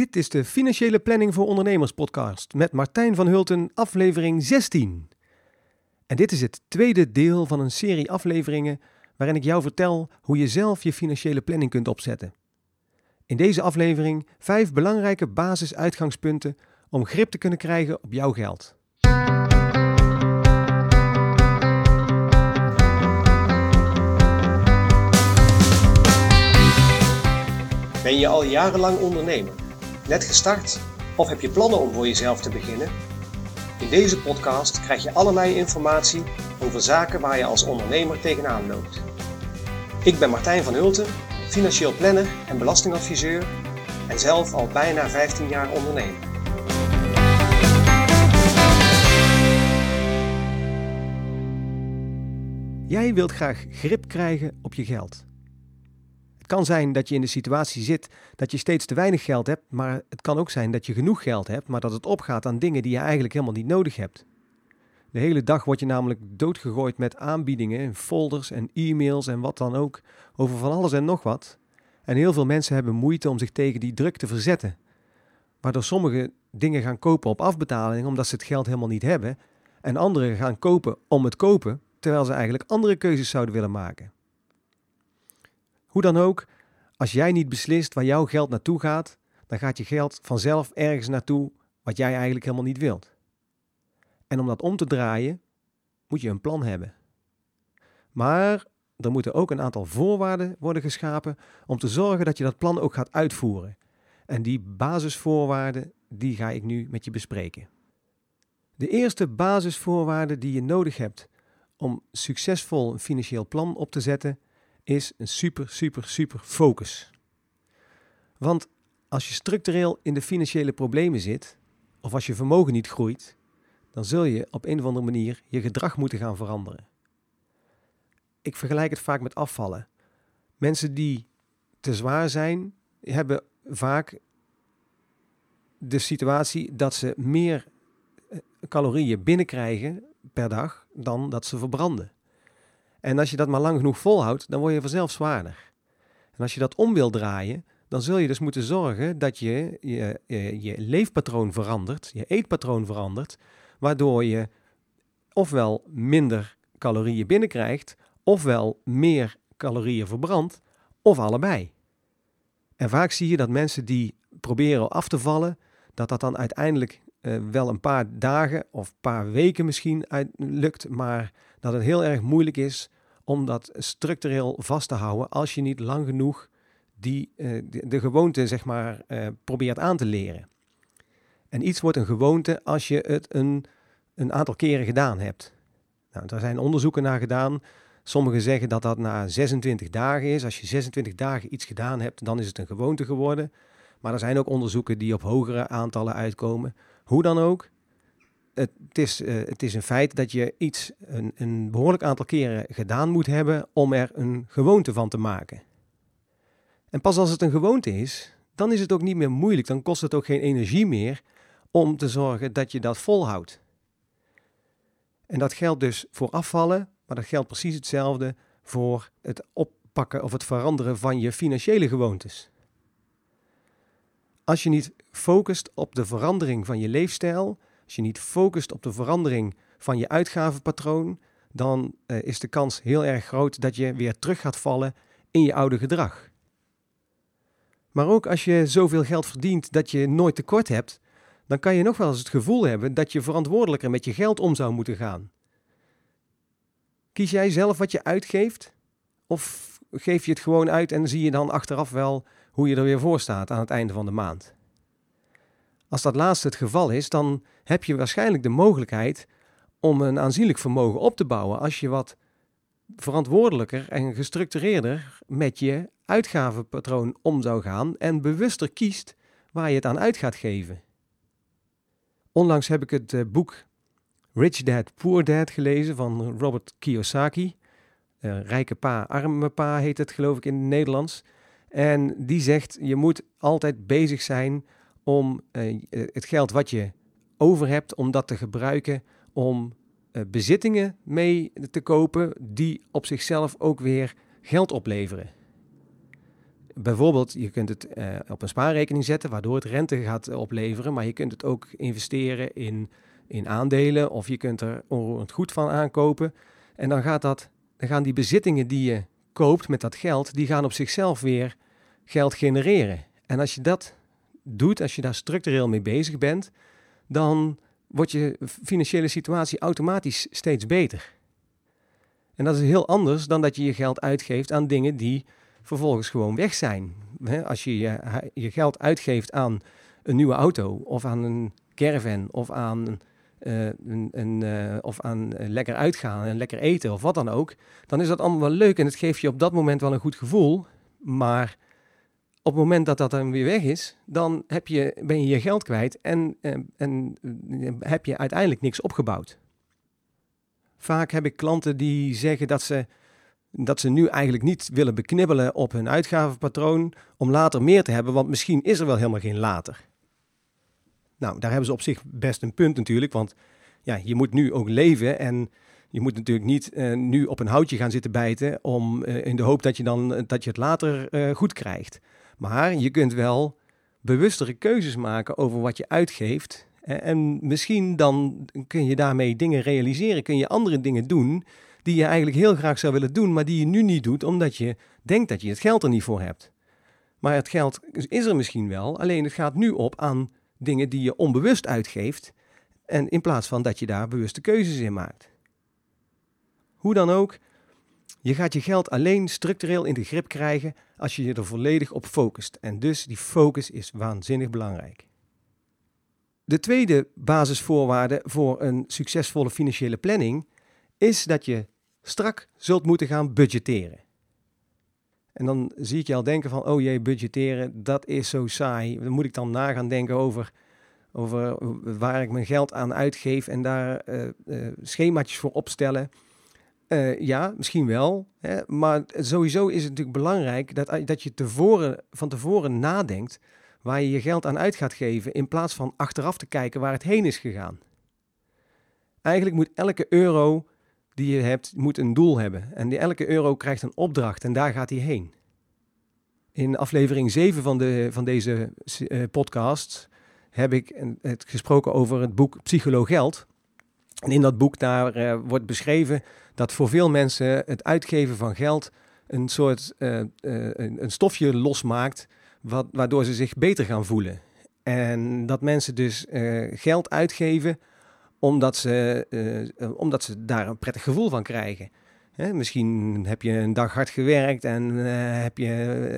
Dit is de Financiële Planning voor Ondernemers podcast met Martijn van Hulten, aflevering 16. En dit is het tweede deel van een serie afleveringen waarin ik jou vertel hoe je zelf je financiële planning kunt opzetten. In deze aflevering vijf belangrijke basisuitgangspunten om grip te kunnen krijgen op jouw geld. Ben je al jarenlang ondernemer? Net gestart? Of heb je plannen om voor jezelf te beginnen? In deze podcast krijg je allerlei informatie over zaken waar je als ondernemer tegenaan loopt. Ik ben Martijn van Hulten, financieel planner en belastingadviseur en zelf al bijna 15 jaar ondernemer. Jij wilt graag grip krijgen op je geld. Kan zijn dat je in de situatie zit dat je steeds te weinig geld hebt, maar het kan ook zijn dat je genoeg geld hebt, maar dat het opgaat aan dingen die je eigenlijk helemaal niet nodig hebt. De hele dag word je namelijk doodgegooid met aanbiedingen, folders en e-mails en wat dan ook, over van alles en nog wat. En heel veel mensen hebben moeite om zich tegen die druk te verzetten. Waardoor sommigen dingen gaan kopen op afbetaling omdat ze het geld helemaal niet hebben. En anderen gaan kopen om het kopen, terwijl ze eigenlijk andere keuzes zouden willen maken. Hoe dan ook, als jij niet beslist waar jouw geld naartoe gaat, dan gaat je geld vanzelf ergens naartoe wat jij eigenlijk helemaal niet wilt. En om dat om te draaien, moet je een plan hebben. Maar er moeten ook een aantal voorwaarden worden geschapen om te zorgen dat je dat plan ook gaat uitvoeren. En die basisvoorwaarden, die ga ik nu met je bespreken. De eerste basisvoorwaarde die je nodig hebt om succesvol een financieel plan op te zetten, is een super, super, super focus. Want als je structureel in de financiële problemen zit, of als je vermogen niet groeit, dan zul je op een of andere manier je gedrag moeten gaan veranderen. Ik vergelijk het vaak met afvallen. Mensen die te zwaar zijn, hebben vaak de situatie dat ze meer eh, calorieën binnenkrijgen per dag dan dat ze verbranden. En als je dat maar lang genoeg volhoudt, dan word je vanzelf zwaarder. En als je dat om wil draaien, dan zul je dus moeten zorgen dat je je, je, je leefpatroon verandert, je eetpatroon verandert, waardoor je ofwel minder calorieën binnenkrijgt, ofwel meer calorieën verbrandt, of allebei. En vaak zie je dat mensen die proberen af te vallen, dat dat dan uiteindelijk uh, wel een paar dagen of een paar weken misschien uit, lukt, maar dat het heel erg moeilijk is om dat structureel vast te houden als je niet lang genoeg die, uh, de, gewoonte zeg maar, uh, probeert aan te leren. En iets wordt een gewoonte als je het een, een aantal keren gedaan hebt. Nou, zijn onderzoeken naar gedaan. Sommigen zeggen dat dat na 26 dagen is. Als je 26 dagen iets gedaan hebt, dan is het een gewoonte geworden. Maar er zijn ook onderzoeken die op hogere aantallen uitkomen. Hoe dan ook, het, is, uh, het is een feit dat je iets een, een behoorlijk aantal keren gedaan moet hebben om er een gewoonte van te maken. En pas als het een gewoonte is, dan is het ook niet meer moeilijk. Dan kost het ook geen energie meer om te zorgen dat je dat volhoudt. En dat geldt dus voor afvallen, maar dat geldt precies hetzelfde voor het oppakken of het veranderen van je financiële gewoontes. Als je niet focust op de verandering van je leefstijl, als je niet focust op de verandering van je uitgavenpatroon, dan uh, is de kans heel erg groot dat je weer terug gaat vallen in je oude gedrag. Maar ook als je zoveel geld verdient dat je nooit tekort hebt, dan kan je nog wel eens het gevoel hebben dat je verantwoordelijker met je geld om zou moeten gaan. Kies jij zelf wat je uitgeeft? Of geef je het gewoon uit en zie je dan achteraf wel hoe je er weer voor staat aan het einde van de maand? Als dat laatste het geval is, dan heb je waarschijnlijk de mogelijkheid om een aanzienlijk vermogen op te bouwen als je wat verantwoordelijker en gestructureerder met je uitgavenpatroon om zou gaan en bewuster kiest waar je het aan uit gaat geven. Onlangs heb ik het uh, boek Rich Dad Poor Dad gelezen van Robert Kiyosaki. Uh, Rijke pa, arme pa heet het geloof ik in het Nederlands. En die zegt je moet altijd bezig zijn om uh, het geld wat je over hebt, om dat te gebruiken om uh, bezittingen mee te kopen die op zichzelf ook weer geld opleveren. bijvoorbeeld, je kunt het op een spaarrekening zetten, waardoor het rente gaat opleveren. Maar je kunt het ook investeren in, in aandelen of je kunt er onroerend goed van aankopen. En dan, gaat dat, dan gaan die bezittingen die je koopt met dat geld, die gaan op zichzelf weer geld genereren. En als je dat doet, als je daar structureel mee bezig bent, dan wordt je financiële situatie automatisch steeds beter. En dat is heel anders dan dat je je geld uitgeeft aan dingen die vervolgens gewoon weg zijn. Als je je, geld uitgeeft aan een nieuwe auto of aan een caravan of aan, uh, een, een uh, of aan lekker uitgaan en lekker eten of wat dan ook, dan is dat allemaal wel leuk en het geeft je op dat moment wel een goed gevoel. Maar het moment dat dat dan weer weg is, dan heb je, ben je je geld kwijt en, uh, en heb je uiteindelijk niks opgebouwd. Vaak heb ik klanten die zeggen dat ze, dat ze nu eigenlijk niet willen beknibbelen op hun uitgavenpatroon om later meer te hebben, want misschien is er wel helemaal geen later. Nou, daar hebben ze op zich best een punt natuurlijk, want ja, je moet nu ook leven en je moet natuurlijk niet uh, nu op een houtje gaan zitten bijten om, in de hoop dat je, dan, dat je het later goed krijgt. Maar je kunt wel bewustere keuzes maken over wat je uitgeeft en misschien dan kun je daarmee dingen realiseren, kun je andere dingen doen die je eigenlijk heel graag zou willen doen, maar die je nu niet doet omdat je denkt dat je het geld er niet voor hebt. Maar het geld is er misschien wel, alleen het gaat nu op aan dingen die je onbewust uitgeeft en in plaats van dat je daar bewuste keuzes in maakt. Hoe dan ook, je gaat je geld alleen structureel in de grip krijgen als je je er volledig op focust. En dus die focus is waanzinnig belangrijk. De tweede basisvoorwaarde voor een succesvolle financiële planning is dat je strak zult moeten gaan budgetteren. En dan zie ik je al denken van, oh jee, budgetteren, dat is zo saai. Dan moet ik dan na gaan denken over, over waar ik mijn geld aan uitgeef en daar uh, schemaatjes voor opstellen. Uh, ja, misschien wel. Hè, maar sowieso is het natuurlijk belangrijk dat, dat je tevoren, van tevoren nadenkt waar je je geld aan uit gaat geven, in plaats van achteraf te kijken waar het heen is gegaan. Eigenlijk moet elke euro die je hebt, moet een doel hebben. En die elke euro krijgt een opdracht en daar gaat hij heen. In aflevering 7 van, de, van deze uh, podcast heb ik het gesproken over het boek Psycholoog Geld. En in dat boek daar wordt beschreven dat voor veel mensen het uitgeven van geld een soort uh, een, een stofje losmaakt wat, waardoor ze zich beter gaan voelen. En dat mensen dus uh, geld uitgeven omdat ze, omdat ze daar een prettig gevoel van krijgen. Hè, misschien heb je een dag hard gewerkt en heb, je,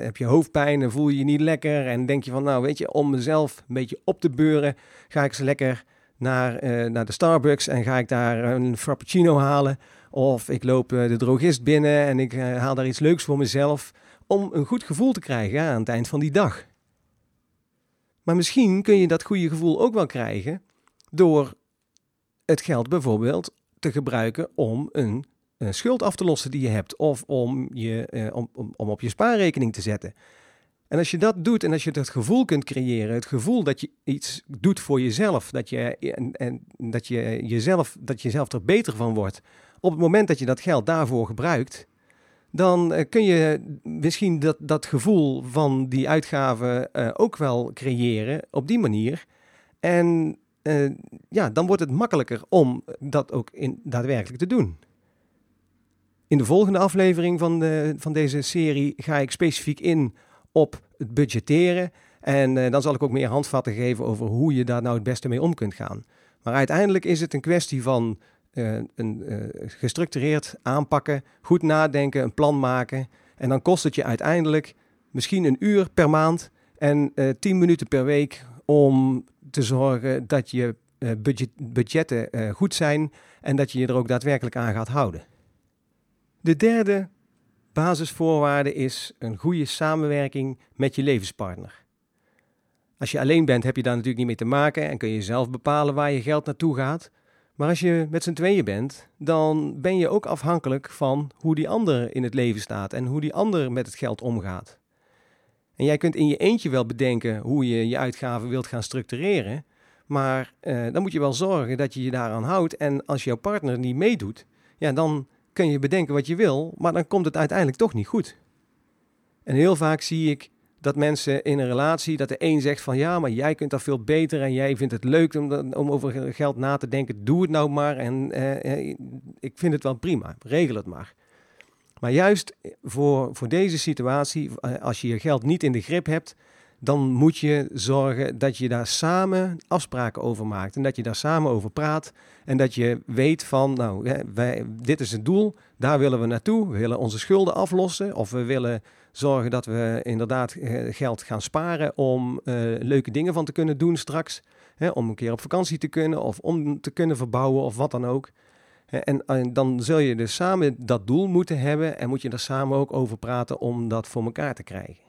heb je hoofdpijn en voel je je niet lekker. En denk je van, nou weet je, om mezelf een beetje op te beuren, ga ik ze lekker naar, naar de Starbucks en ga ik daar een frappuccino halen. Of ik loop de drogist binnen en ik haal daar iets leuks voor mezelf om een goed gevoel te krijgen aan het eind van die dag. Maar misschien kun je dat goede gevoel ook wel krijgen door het geld bijvoorbeeld te gebruiken om een, een schuld af te lossen die je hebt of om, je, eh, om, om, om op je spaarrekening te zetten. En als je dat doet en als je dat gevoel kunt creëren, het gevoel dat je iets doet voor jezelf, dat je, en, en, dat je, jezelf, dat je zelf er beter van wordt, op het moment dat je dat geld daarvoor gebruikt, dan uh, kun je misschien dat, dat gevoel van die uitgaven uh, ook wel creëren op die manier. En uh, ja, dan wordt het makkelijker om dat ook in, daadwerkelijk te doen. In de volgende aflevering van, de, van deze serie ga ik specifiek in op het budgetteren. En dan zal ik ook meer handvatten geven over hoe je daar nou het beste mee om kunt gaan. Maar uiteindelijk is het een kwestie van uh, een, uh, gestructureerd aanpakken, goed nadenken, een plan maken. En dan kost het je uiteindelijk misschien een uur per maand en uh, tien minuten per week om te zorgen dat je budget, budgetten goed zijn en dat je je er ook daadwerkelijk aan gaat houden. De derde basisvoorwaarde is een goede samenwerking met je levenspartner. Als je alleen bent, heb je daar natuurlijk niet mee te maken en kun je zelf bepalen waar je geld naartoe gaat. Maar als je met z'n tweeën bent, dan ben je ook afhankelijk van hoe die ander in het leven staat en hoe die ander met het geld omgaat. En jij kunt in je eentje wel bedenken hoe je je uitgaven wilt gaan structureren, maar eh, dan moet je wel zorgen dat je je daaraan houdt. En als jouw partner niet meedoet, ja, dan kun je bedenken wat je wil, maar dan komt het uiteindelijk toch niet goed. En heel vaak zie ik dat mensen in een relatie, dat de een zegt van ja, maar jij kunt dat veel beter en jij vindt het leuk om, om over geld na te denken. Doe het nou maar en eh, ik vind het wel prima, regel het maar. Maar juist voor, voor deze situatie, als je je geld niet in de grip hebt, dan moet je zorgen dat je daar samen afspraken over maakt. En dat je daar samen over praat. En dat je weet van, nou, dit is het doel, daar willen we naartoe. We willen onze schulden aflossen. Of we willen zorgen dat we inderdaad eh, geld gaan sparen om uh, leuke dingen van te kunnen doen straks. Hè, om een keer op vakantie te kunnen of om te kunnen verbouwen of wat dan ook. En, en, dan zul je dus samen dat doel moeten hebben en moet je er samen ook over praten om dat voor elkaar te krijgen.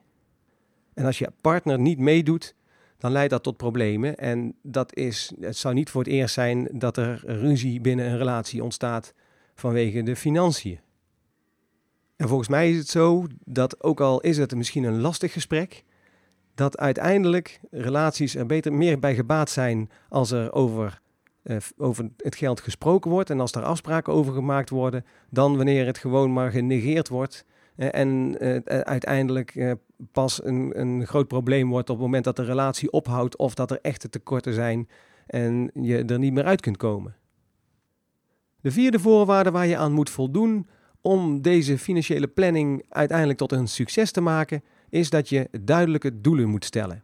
En als je partner niet meedoet, dan leidt dat tot problemen. En dat is, het zou niet voor het eerst zijn dat er ruzie binnen een relatie ontstaat vanwege de financiën. En volgens mij is het zo dat ook al is het misschien een lastig gesprek, dat uiteindelijk relaties er beter meer bij gebaat zijn als er over, uh, over het geld gesproken wordt en als er afspraken over gemaakt worden, dan wanneer het gewoon maar genegeerd wordt eh, en uh, uiteindelijk pas een, een groot probleem wordt op het moment dat de relatie ophoudt of dat er echte tekorten zijn en je er niet meer uit kunt komen. De vierde voorwaarde waar je aan moet voldoen om deze financiële planning uiteindelijk tot een succes te maken, is dat je duidelijke doelen moet stellen.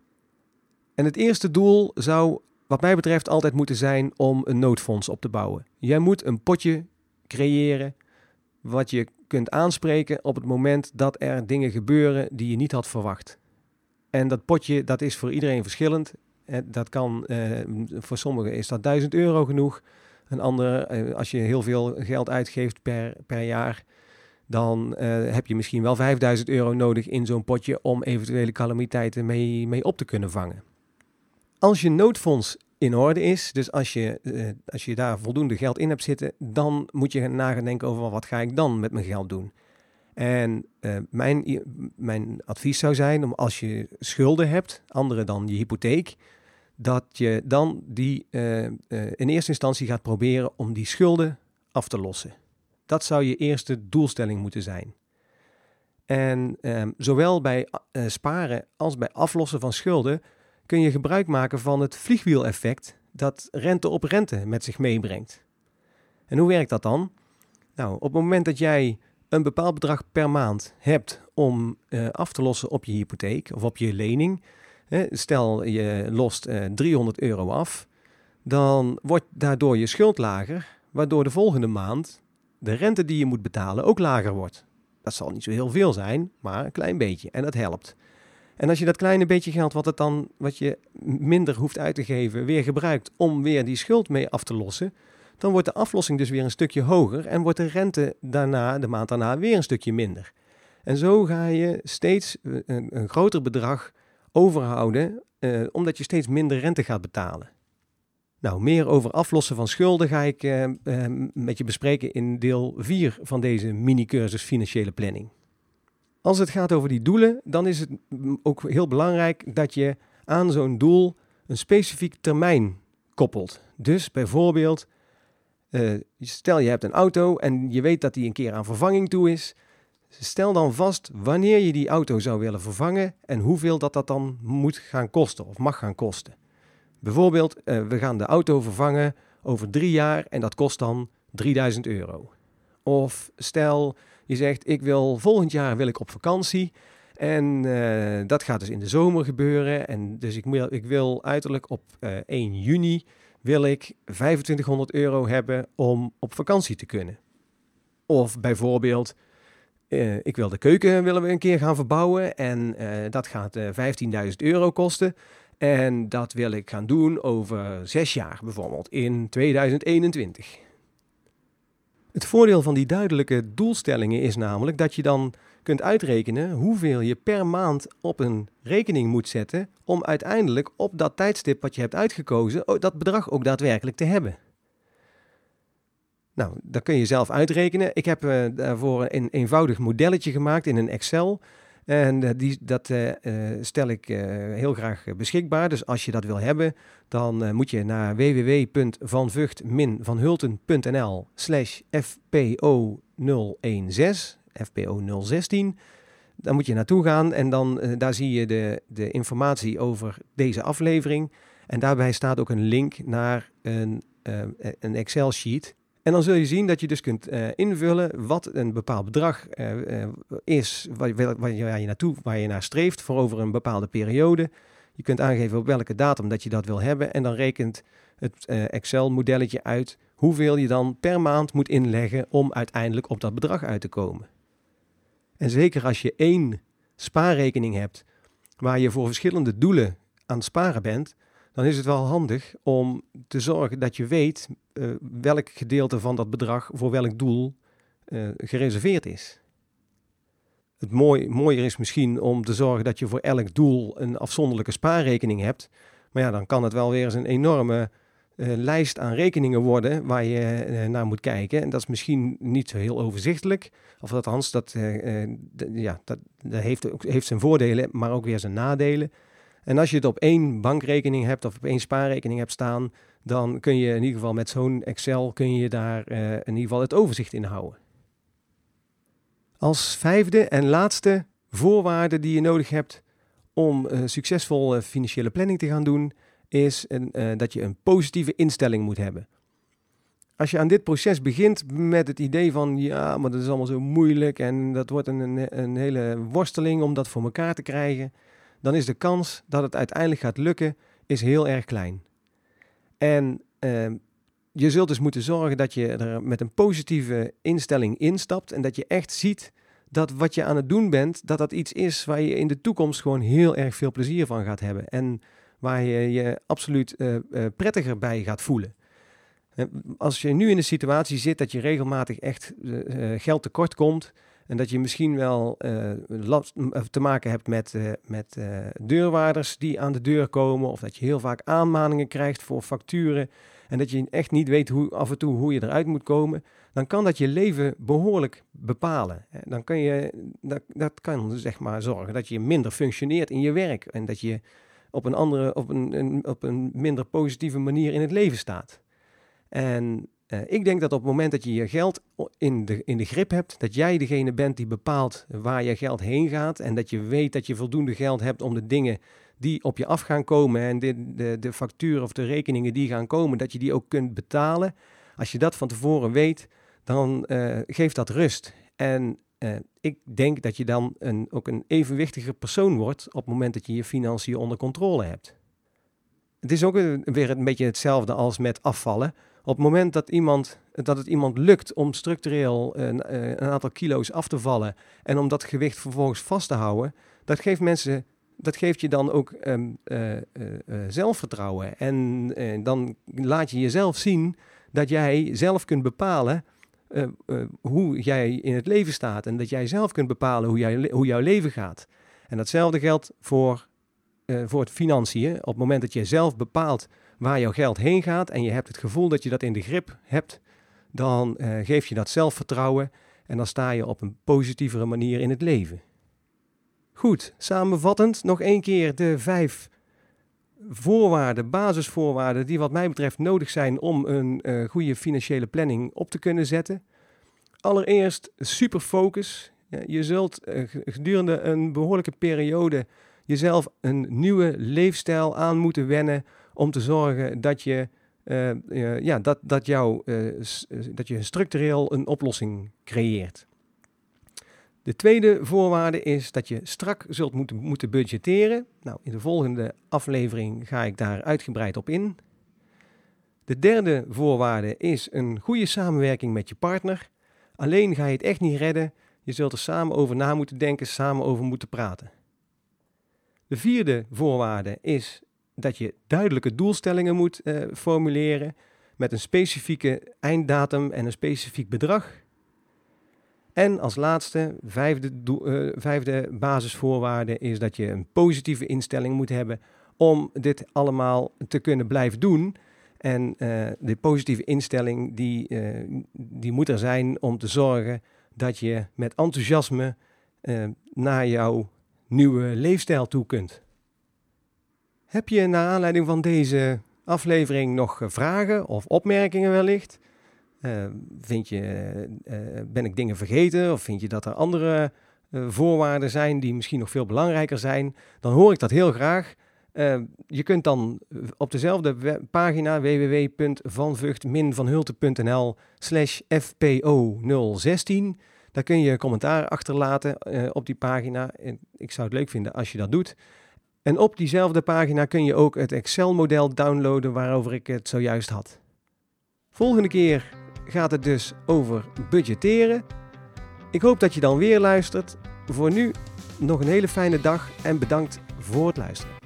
En het eerste doel zou, wat mij betreft, altijd moeten zijn om een noodfonds op te bouwen. Jij moet een potje creëren wat je kunt aanspreken op het moment dat er dingen gebeuren die je niet had verwacht. En dat potje, dat is voor iedereen verschillend. Dat kan, eh, voor sommigen is dat 1000 euro genoeg. Een ander, eh, als je heel veel geld uitgeeft per, per jaar, dan uh, heb je misschien wel 5000 euro nodig in zo'n potje om eventuele calamiteiten mee, mee op te kunnen vangen. Als je noodfonds in orde is, dus als je, uh, als je daar voldoende geld in hebt zitten, dan moet je nagaan denken over wat ga ik dan met mijn geld doen. En mijn, mijn advies zou zijn om als je schulden hebt, andere dan je hypotheek, dat je dan die uh, in eerste instantie gaat proberen om die schulden af te lossen. Dat zou je eerste doelstelling moeten zijn. En um, zowel bij uh, sparen als bij aflossen van schulden kun je gebruik maken van het vliegwieleffect dat rente op rente met zich meebrengt. En hoe werkt dat dan? Nou, op het moment dat jij een bepaald bedrag per maand hebt om af te lossen op je hypotheek of op je lening, stel je lost uh, 300 euro af, dan wordt daardoor je schuld lager, waardoor de volgende maand de rente die je moet betalen ook lager wordt. Dat zal niet zo heel veel zijn, maar een klein beetje. En dat helpt. En als je dat kleine beetje geld wat, het dan, wat je minder hoeft uit te geven, weer gebruikt om weer die schuld mee af te lossen, dan wordt de aflossing dus weer een stukje hoger en wordt de rente daarna, de maand daarna, weer een stukje minder. En zo ga je steeds een, een groter bedrag overhouden, eh, omdat je steeds minder rente gaat betalen. Nou, meer over aflossen van schulden ga ik uh, uh, met je bespreken in deel 4 van deze mini-cursus Financiële Planning. Als het gaat over die doelen, dan is het ook heel belangrijk dat je aan zo'n doel een specifiek termijn koppelt. Dus bijvoorbeeld, stel je hebt een auto en je weet dat die een keer aan vervanging toe is. Stel dan vast wanneer je die auto zou willen vervangen en hoeveel dat dat dan moet gaan kosten of mag gaan kosten. Bijvoorbeeld, uh, we gaan de auto vervangen over drie jaar en dat kost dan 3000 euro. Of stel, je zegt, ik wil volgend jaar wil ik op vakantie en uh, dat gaat dus in de zomer gebeuren. En dus ik, ik wil uiterlijk op uh, 1 juni wil ik 2500 euro hebben om op vakantie te kunnen. Of bijvoorbeeld, uh, ik wil de keuken willen we een keer gaan verbouwen en dat gaat 15.000 euro kosten. En dat wil ik gaan doen over zes jaar, bijvoorbeeld in 2021. Het voordeel van die duidelijke doelstellingen is namelijk dat je dan kunt uitrekenen hoeveel je per maand op een rekening moet zetten om uiteindelijk op dat tijdstip wat je hebt uitgekozen dat bedrag ook daadwerkelijk te hebben. Nou, dat kun je zelf uitrekenen. Ik heb uh, daarvoor een eenvoudig modelletje gemaakt in een Excel. En uh, die, dat uh, stel ik heel graag beschikbaar. Dus als je dat wil hebben, dan moet je naar www.vanvucht-vanhulten.nl slash fpo016, fpo016. Dan moet je naartoe gaan en dan daar zie je de, de informatie over deze aflevering. En daarbij staat ook een link naar een, een Excel-sheet. En dan zul je zien dat je dus kunt uh, invullen wat een bepaald bedrag is waar, waar, je naartoe, waar je naar streeft voor over een bepaalde periode. Je kunt aangeven op welke datum dat je dat wil hebben. En dan rekent het Excel-modelletje uit hoeveel je dan per maand moet inleggen om uiteindelijk op dat bedrag uit te komen. En zeker als je één spaarrekening hebt waar je voor verschillende doelen aan het sparen bent, dan is het wel handig om te zorgen dat je weet uh, welk gedeelte van dat bedrag voor welk doel uh, gereserveerd is. Het mooi, mooier is misschien om te zorgen dat je voor elk doel een afzonderlijke spaarrekening hebt. Maar ja, dan kan het wel weer eens een enorme uh, lijst aan rekeningen worden waar je naar moet kijken. En dat is misschien niet zo heel overzichtelijk. Of althans, dat, ja, dat, dat heeft, heeft zijn voordelen, maar ook weer zijn nadelen. En als je het op één bankrekening hebt of op één spaarrekening hebt staan, dan kun je in ieder geval met zo'n Excel kun je daar in ieder geval het overzicht in houden. Als vijfde en laatste voorwaarde die je nodig hebt om succesvol financiële planning te gaan doen, is dat je een positieve instelling moet hebben. Als je aan dit proces begint met het idee van ja, maar dat is allemaal zo moeilijk en dat wordt een, een hele worsteling om dat voor elkaar te krijgen, dan is de kans dat het uiteindelijk gaat lukken is heel erg klein. En uh, je zult dus moeten zorgen dat je er met een positieve instelling instapt en dat je echt ziet dat wat je aan het doen bent, dat dat iets is waar je in de toekomst gewoon heel erg veel plezier van gaat hebben. En waar je je absoluut uh, uh, prettiger bij gaat voelen. Eh, als je nu in een situatie zit dat je regelmatig echt geld tekort komt en dat je misschien wel last, te maken hebt met, met deurwaarders die aan de deur komen of dat je heel vaak aanmaningen krijgt voor facturen en dat je echt niet weet hoe, af en toe hoe je eruit moet komen, dan kan dat je leven behoorlijk bepalen. Dan kan je, dat, dat kan zeg maar zorgen dat je minder functioneert in je werk en dat je op een andere, op een, een, op een minder positieve manier in het leven staat. En uh, ik denk dat op het moment dat je je geld in de, in de grip hebt, dat jij degene bent die bepaalt waar je geld heen gaat en dat je weet dat je voldoende geld hebt om de dingen die op je af gaan komen en de, de, de facturen of de rekeningen die gaan komen, dat je die ook kunt betalen. Als je dat van tevoren weet, dan uh, geeft dat rust. En uh, ik denk dat je dan een, ook een evenwichtiger persoon wordt op het moment dat je je financiën onder controle hebt. Het is ook weer een beetje hetzelfde als met afvallen. Op het moment dat, iemand, dat het iemand lukt om structureel een, eh, een aantal kilo's af te vallen en om dat gewicht vervolgens vast te houden, dat geeft mensen dat geeft je dan ook uh, uh, zelfvertrouwen. En dan laat je jezelf zien dat jij zelf kunt bepalen hoe jij in het leven staat en dat jij zelf kunt bepalen hoe, jij, hoe jouw leven gaat. En datzelfde geldt voor, voor het financiën. Op het moment dat je zelf bepaalt waar jouw geld heen gaat en je hebt het gevoel dat je dat in de grip hebt, dan geef je dat zelfvertrouwen en dan sta je op een positievere manier in het leven. Goed, samenvattend nog één keer de vijf voorwaarden, basisvoorwaarden, die wat mij betreft nodig zijn om een uh, goede financiële planning op te kunnen zetten. Allereerst super focus. Je zult uh, gedurende een behoorlijke periode jezelf een nieuwe leefstijl aan moeten wennen om te zorgen dat je, uh, ja, dat, dat, jou, dat je structureel een oplossing creëert. De tweede voorwaarde is dat je strak zult moeten, moeten budgetteren. Nou, in de volgende aflevering ga ik daar uitgebreid op in. De derde voorwaarde is een goede samenwerking met je partner. Alleen ga je het echt niet redden. Je zult er samen over na moeten denken, samen over moeten praten. De vierde voorwaarde is dat je duidelijke doelstellingen moet uh, formuleren met een specifieke einddatum en een specifiek bedrag. En als laatste, vijfde, uh, vijfde basisvoorwaarde is dat je een positieve instelling moet hebben om dit allemaal te kunnen blijven doen. En uh, de positieve instelling die, die moet er zijn om te zorgen dat je met enthousiasme naar jouw nieuwe leefstijl toe kunt. Heb je naar aanleiding van deze aflevering nog vragen of opmerkingen wellicht? Uh, vind je, uh, ben ik dingen vergeten of vind je dat er andere eh, voorwaarden zijn die misschien nog veel belangrijker zijn, dan hoor ik dat heel graag. Je kunt dan op dezelfde pagina www.vanvucht-vanhulte.nl slash fpo016 daar kun je commentaar achterlaten op die pagina. En ik zou het leuk vinden als je dat doet. En op diezelfde pagina kun je ook het Excel-model downloaden waarover ik het zojuist had. Volgende keer gaat het dus over budgetteren. Ik hoop dat je dan weer luistert. Voor nu nog een hele fijne dag en bedankt voor het luisteren.